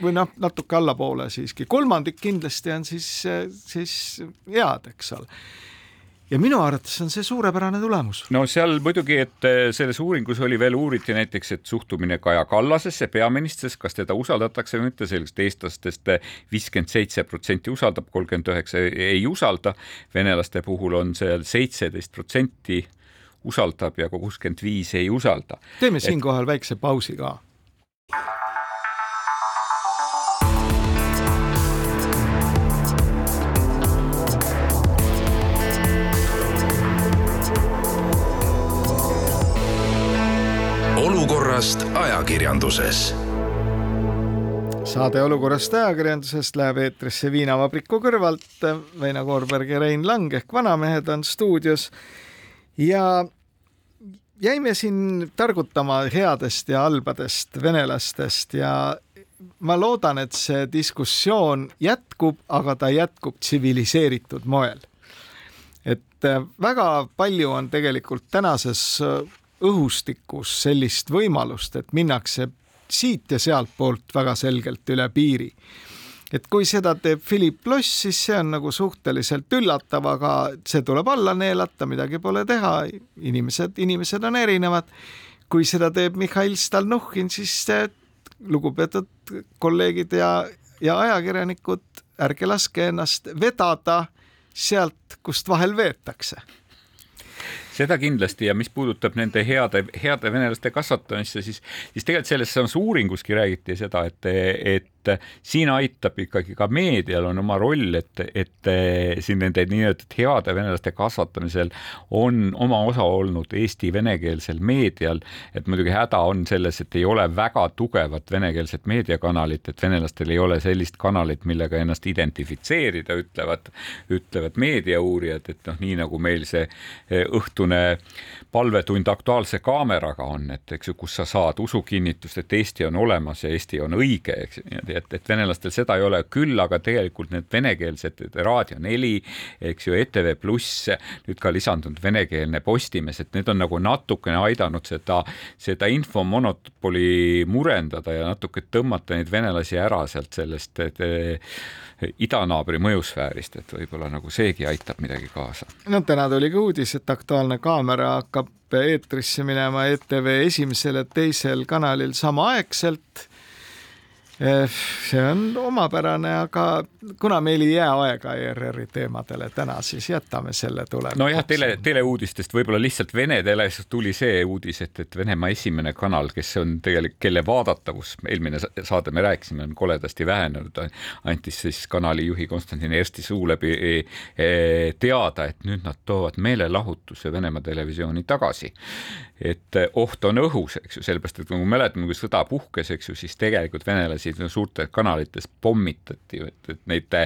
või noh, natuke allapoole siiski, kolmandik kindlasti on siis, siis head, eks ole ja minu arvates on see suurepärane tulemus. no seal muidugi, et eh, selles uuringus oli veel uuriti näiteks, et suhtumine Kaja Kallasesse, peaministrisse, kas teda usaldatakse või mitte, sellist eestlastest viiskümmend seitse protsenti usaldab, kolmkümmend üheksa ei usalda. venelaste puhul on seal seitseteist protsenti usaldab ja kuuskümmend viis ei usalda. teeme siinkohal väikse pausi ka olukorrast ajakirjanduses. saade Olukorrast ajakirjandusest läheb eetrisse Viinavabriku kõrvalt. Väino Koorberg ja Rein Lang ehk Vanamehed on stuudios ja jäime siin targutama headest ja halbadest venelastest ja ma loodan, et see diskussioon jätkub, aga ta jätkub tsiviliseeritud moel. et väga palju on tegelikult tänases õhustikus sellist võimalust, et minnakse siit ja sealtpoolt väga selgelt üle piiri. et kui seda teeb Philip Loss, siis see on nagu suhteliselt üllatav, aga see tuleb alla neelata, midagi pole teha, inimesed, inimesed on erinevad. kui seda teeb Mihhail Stalnuhhin, siis lugupeetud kolleegid ja, ja ajakirjanikud, ärge laske ennast vedada sealt, kust vahel veetakse seda kindlasti. Ja mis puudutab nende heade, heade venelaste kasvatamisse, siis, siis tegelikult selles samas uuringuski räägiti seda, et, et siin aitab ikkagi ka meedial on oma roll, et, et siin nende nii-öelda heade venelaste kasvatamisel on oma osa olnud Eesti venekeelsel meedial, et muidugi häda on selles, et ei ole väga tugevat venekeelset meediakanalit, et venelastel ei ole sellist kanalit, millega ennast identifitseerida, ütlevad, ütlevad meediauurijad, et noh, nii nagu meil see õhtu õhtune palvetund Aktuaalse kaameraga on, et eks ju, kus sa saad usukinnitust, et Eesti on olemas ja Eesti on õige, eks ju, niimoodi, et, et venelastel seda ei ole, küll aga tegelikult need venekeelsed Raadio neli, eks ju, ETV Pluss, nüüd ka lisandunud venekeelne Postimees, et need on nagu natukene aidanud seda, seda infomonopoli murendada ja natuke tõmmata neid venelasi ära sealt sellest et, idanaabri mõjusfäärist, et võib-olla nagu seegi aitab midagi kaasa. no täna tuli ka uudis, et Aktuaalne kaamera hakkab eetrisse minema ETV esimesel ja teisel kanalil samaaegselt Eh, see on omapärane, aga kuna meil ei jää aega ERR-i teemadele täna, siis jätame selle tulema. nojah, tele, teleuudistest võib-olla lihtsalt Vene teles tuli see uudis, et, et Venemaa esimene kanal, kes on tegelikult, kelle vaadatavus, eelmine saade me rääkisime, on koledasti vähenenud, andis siis kanali juhi Konstantin Ersti suu läbi e, e, teada, et nüüd nad toovad meelelahutuse Venemaa televisiooni tagasi. et oht on õhus, eks ju, sellepärast et kui me mäletame, kui sõda puhkes, eks ju, siis tegelikult venelased siin suurtes kanalites pommitati, et, et neid,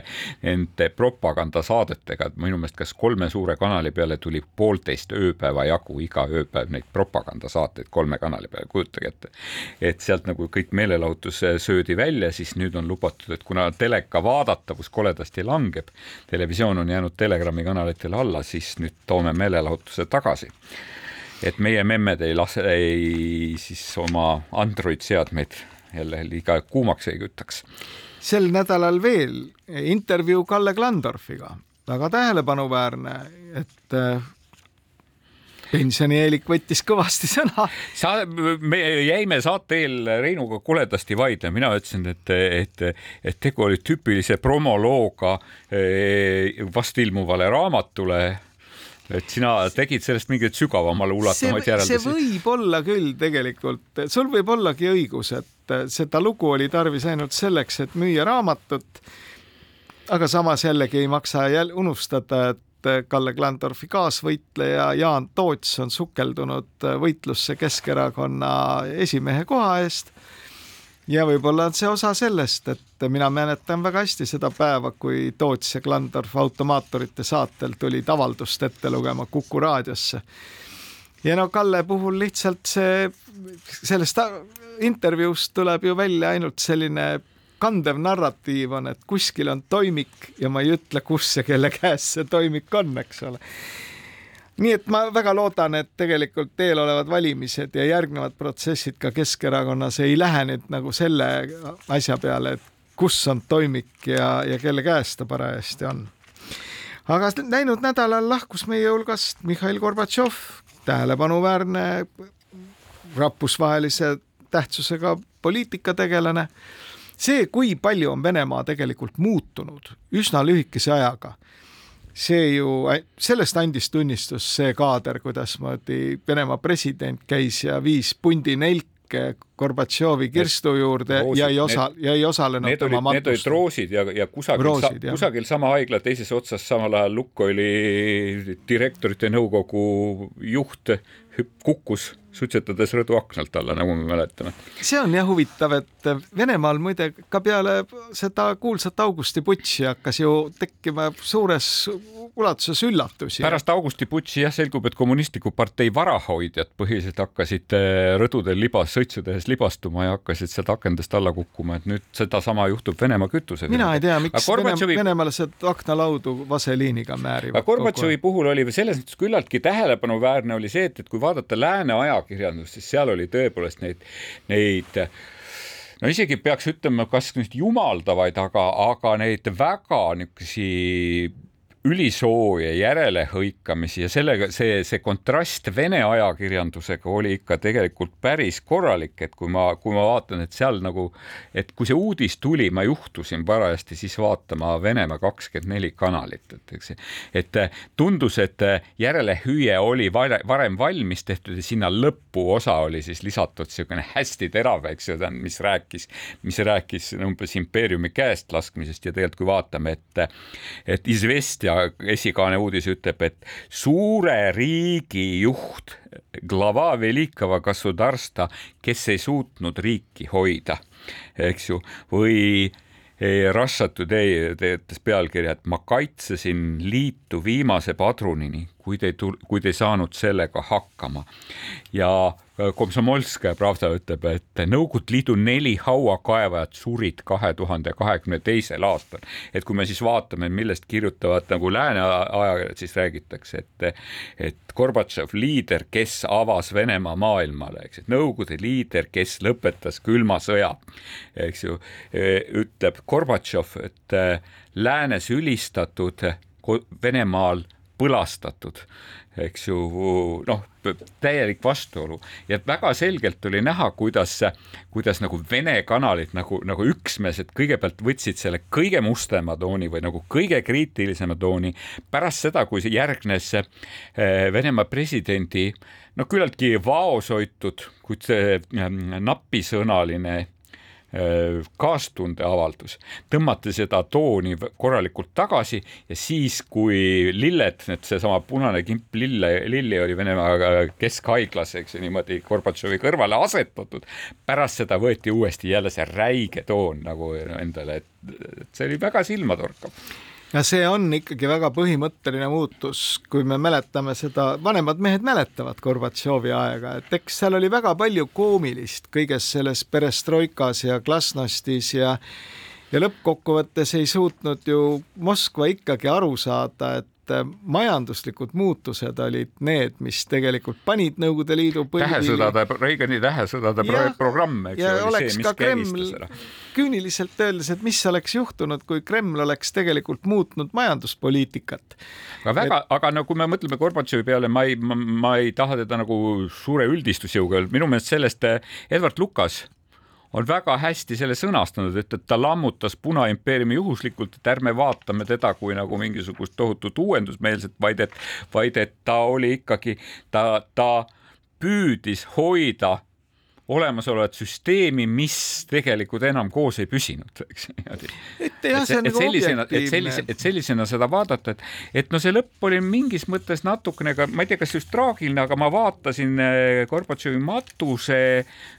nende propagandasaadetega, et minu meelest kas kolme suure kanali peale tuli poolteist ööpäeva jagu iga ööpäev neid propagandasaateid kolme kanali peale, kujutage ette. et sealt nagu kõik meelelahutus söödi välja, siis nüüd on lubatud, et kuna teleka vaadatavus koledasti langeb, televisioon on jäänud Telegrami kanalitele alla, siis nüüd toome meelelahutuse tagasi et meie memmed ei lase, ei siis oma Android seadmeid jälle liiga kuumaks ei kütaks. Sel nädalal veel intervjuu Kalle Klandorfiga, väga tähelepanuväärne, et äh, pensionieelik võttis kõvasti sõna. sa, me jäime saate eel Reinuga koledasti vaidlema, mina ütlesin, et, et, et tegu oli tüüpilise promolooga eh, vast ilmuvale raamatule et sina tegid sellest mingeid sügavamale ulatuvaid järeldusi. see võib olla küll tegelikult, sul võib ollagi õigus, et seda lugu oli tarvis ainult selleks, et müüa raamatut. aga samas jällegi ei maksa jälle unustada, et Kalle Klandorfi kaasvõitleja Jaan Toots on sukeldunud võitlusse Keskerakonna esimehe koha eest ja võib-olla on see osa sellest, et mina mäletan väga hästi seda päeva, kui Toots ja Klandorf automaatorite saatel tulid avaldust ette lugema Kuku raadiosse. ja no Kalle puhul lihtsalt see, sellest intervjuust tuleb ju välja ainult selline kandev narratiiv on, et kuskil on toimik ja ma ei ütle, kus ja kelle käes see toimik on, eks ole nii et ma väga loodan, et tegelikult eelolevad valimised ja järgnevad protsessid ka Keskerakonnas ei lähe nüüd nagu selle asja peale, et kus on toimik ja, ja kelle käes ta parajasti on. aga läinud nädalal lahkus meie hulgast Mihhail Gorbatšov, tähelepanuväärne rahvusvahelise tähtsusega poliitikategelane. see, kui palju on Venemaa tegelikult muutunud üsna lühikese ajaga see ju, sellest andis tunnistust see kaader, kuidasmoodi Venemaa president käis ja viis pundi nelke Gorbatšovi kirstu juurde roosid, ja ei osa, ja ei osalenud need tema matust. Need olid roosid ja, ja kusagil, roosid, sa, kusagil sama haigla teises otsas samal ajal Lukoili direktorite nõukogu juht kukkus suitsetades rõduaknalt alla, nagu me mäletame. see on jah huvitav, et Venemaal muide ka peale seda kuulsat augustiputši hakkas ju tekkima suures ulatuses üllatusi. pärast augustiputši jah, selgub, et kommunistliku partei varahoidjad põhiliselt hakkasid eh, rõdudel libas, sõitsu tehes libastuma ja hakkasid sealt akendest alla kukkuma, et nüüd sedasama juhtub Venemaa kütusega. mina ei tea, miks Gorbatšovi... venemeelsed aknalaudu vaseliiniga määrivad. Gorbatšovi puhul oli selles mõttes küllaltki tähelepanuväärne oli see, et, et kui vaadata lääne ajakirjandust, siis seal oli tõepoolest neid, neid no isegi peaks ütlema, kas nüüd jumaldavaid, aga, aga neid väga niisuguseid ülisooja järelehõikamisi ja sellega see, see kontrast Vene ajakirjandusega oli ikka tegelikult päris korralik, et kui ma, kui ma vaatan, et seal nagu, et kui see uudis tuli, ma juhtusin parajasti siis vaatama Venemaa kakskümmend neli kanalit, et eks, et tundus, et järelehüüe oli varem valmis tehtud ja sinna lõpuosa oli siis lisatud niisugune hästi terav, eks ju, mis rääkis, mis rääkis umbes impeeriumi käest laskmisest ja tegelikult kui vaatame, et, et Izvestja esikaane uudis ütleb, et suure riigi juht, glava velikava gasudarsta, kes ei suutnud riiki hoida, eks ju, või eh, Russia Today teetas pealkirja, et ma kaitsesin liitu viimase padrunini, kuid ei tul-, kuid ei saanud sellega hakkama. ja Komsomolskaja Pravda ütleb, et Nõukogude Liidu neli hauakaevajat surid kahe tuhande kahekümne teisel aastal. et kui me siis vaatame, millest kirjutavad nagu lääne ajakirjad, siis räägitakse, et, et Gorbatšov, liider, kes avas Venemaa maailmale, eks, et Nõukogude liider, kes lõpetas külma sõja, eks ju, ütleb Gorbatšov, et läänes ülistatud Venemaal põlastatud eks ju, noh, täielik vastuolu. Ja väga selgelt oli näha, kuidas, kuidas nagu Vene kanalid nagu, nagu üksmeelselt kõigepealt võtsid selle kõige mustema tooni või nagu kõige kriitilisema tooni. Pärast seda, kui järgnes eh, Venemaa presidendi no küllaltki vaoshoitud, kuid mm, napisõnaline kaastundeavaldus, tõmmati seda tooni korralikult tagasi ja siis, kui lilled, need seesama punane kimp lille, lilli oli Venemaa keskhaiglas, eks ju, niimoodi Gorbatšovi kõrvale asetatud, pärast seda võeti uuesti jälle see räige toon nagu endale, et see oli väga silmatorkav ja see on ikkagi väga põhimõtteline muutus, kui me mäletame seda, vanemad mehed mäletavad Gorbatšovi aega, et eks seal oli väga palju koomilist kõiges selles perestroikas ja glasnostis ja ja lõppkokkuvõttes ei suutnud ju Moskva ikkagi aru saada, et et äh, majanduslikud muutused olid need, mis tegelikult panid Nõukogude Liidu tähesõdade, Reagani tähesõdade ja, programm, eks ju, oli see, mis Kreml, küüniliselt öeldes, et mis oleks juhtunud, kui Kreml oleks tegelikult muutnud majanduspoliitikat. aga väga et..., aga no kui me mõtleme Gorbatšovi peale, ma ei, ma ei taha teda nagu suure üldistusjõuga öelda, minu meelest sellest äh, Edward Lukas on väga hästi selle sõnastanud, et, et ta lammutas Punaimpeeriumi juhuslikult, et ärme vaatame teda kui nagu mingisugust tohutut uuendusmeelset, vaid et, vaid et ta oli ikkagi, ta, ta püüdis hoida olemasolevat süsteemi, mis tegelikult enam koos ei püsinud, *laughs* eks niimoodi. et jah, see on nagu sellisena, et sellise, et sellisena seda vaadata, et, et no see lõpp oli mingis mõttes natukene ka, ma ei tea, kas just traagiline, aga ma vaatasin äh, Gorbatšovi matuse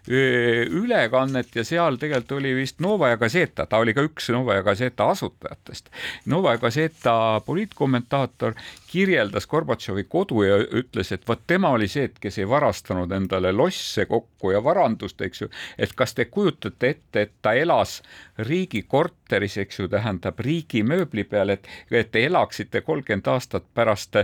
ülekannet ja seal tegelikult oli vist Novaja Gazeta, ta oli ka üks Novaja Gazeta asutajatest. Novaja Gazeta poliitkommentaator kirjeldas Gorbatšovi kodu ja ütles, et vot tema oli see, et kes ei varastanud endale losse kokku ja varandust, eks ju, et kas te kujutate ette, et ta elas riigikorteris, eks ju, tähendab riigi mööbli peal, et, et te elaksite kolmkümmend aastat pärast,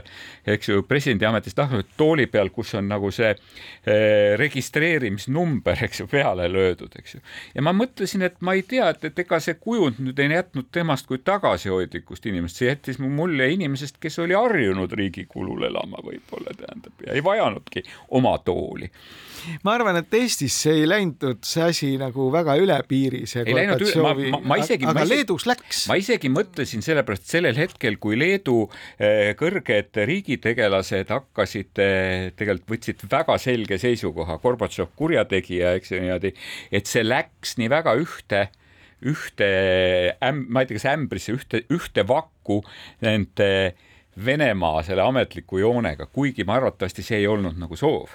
eks ju, presidendi ametist lahkunud tooli peal, kus on nagu see eh, registreerimisnumber, eks ju, peale löödud, eks ju. ja ma mõtlesin, et ma ei tea, et, et ega see kujund nüüd ei jätnud temast kui tagasihoidlikust inimest, see jättis mu mulje inimesest, kes oli harjunud riigi kulul elama võib-olla tähendab ja ei vajanudki oma tooli. ma arvan, et Eesti Eestis ei läinud see asi nagu väga üle piiri, see ei läinud üle, ma, ma, ma isegi, aga Leedus läks. ma isegi mõtlesin sellepärast sellel hetkel, kui Leedu eh, kõrged riigitegelased hakkasid eh,, tegelikult võtsid väga selge seisukoha, Gorbatšov kurjategija, eks ju niimoodi, et see läks nii väga ühte ühte äm-, ma ei tea, kas ämbrisse, ühte, ühte vakku nende Venemaa selle ametliku joonega, kuigi ma arvatavasti see ei olnud nagu soov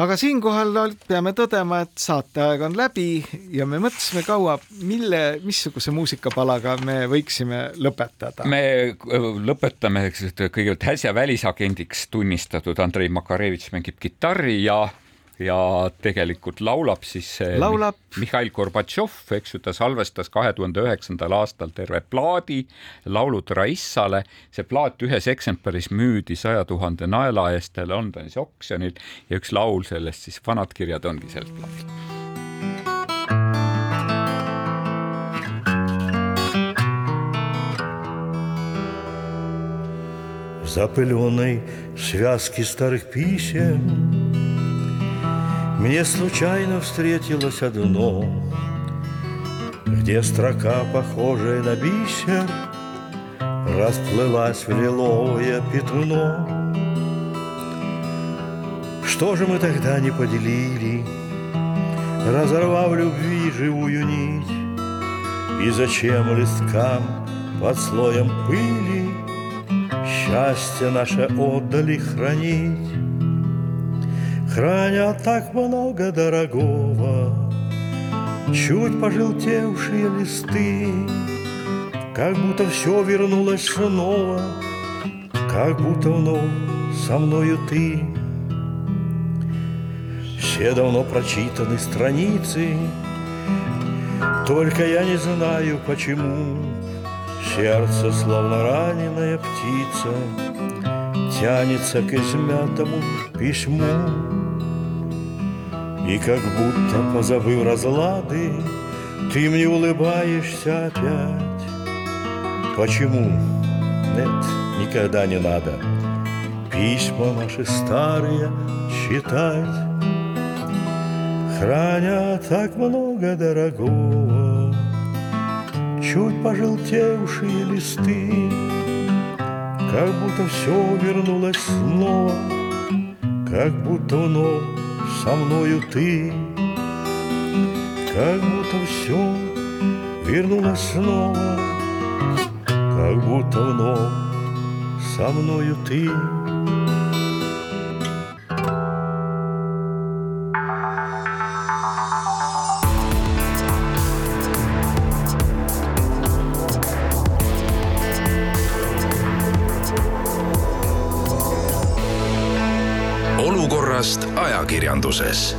aga siinkohal peame tõdema, et saateaeg on läbi ja me mõtlesime kaua, mille, missuguse muusikapalaga me võiksime lõpetada. me lõpetame kõigepealt äsja välisagendiks tunnistatud Andrei Makarevitš mängib kitarri ja ja tegelikult laulab siis laulab. Mihhail Gorbatšov, eks ju, ta salvestas kahe tuhande üheksandal aastal terve plaadi Laulud Raissale. see plaat ühes eksemplaris müüdi saja tuhande naela eest Londonis oksjonil ja üks laul sellest siis, vanad kirjad ongi sellest plaadist. запыленной связки старых писем Мне случайно встретилось одно, Где строка, похожая на бисер, Расплылась в лиловое пятно. Что же мы тогда не поделили, Разорвав любви живую нить? И зачем листкам под слоем пыли Счастье наше отдали хранить? Хранят так много дорогого. Чуть пожелтевшие листы Как будто все вернулось снова Как будто вновь со мною ты. Все давно прочитаны страницы Только я не знаю почему. Сердце, словно раненая птица Тянется к измятому письму и как будто позабыв разлады, Ты мне улыбаешься опять. Почему? Нет, никогда не надо Письма наши старые читать. Храня так много дорогого, Чуть пожелтевшие листы, Как будто все вернулось снова, Как будто вновь со мною ты, как будто все вернулось снова, как будто вновь со мною ты. Ajakirjanduses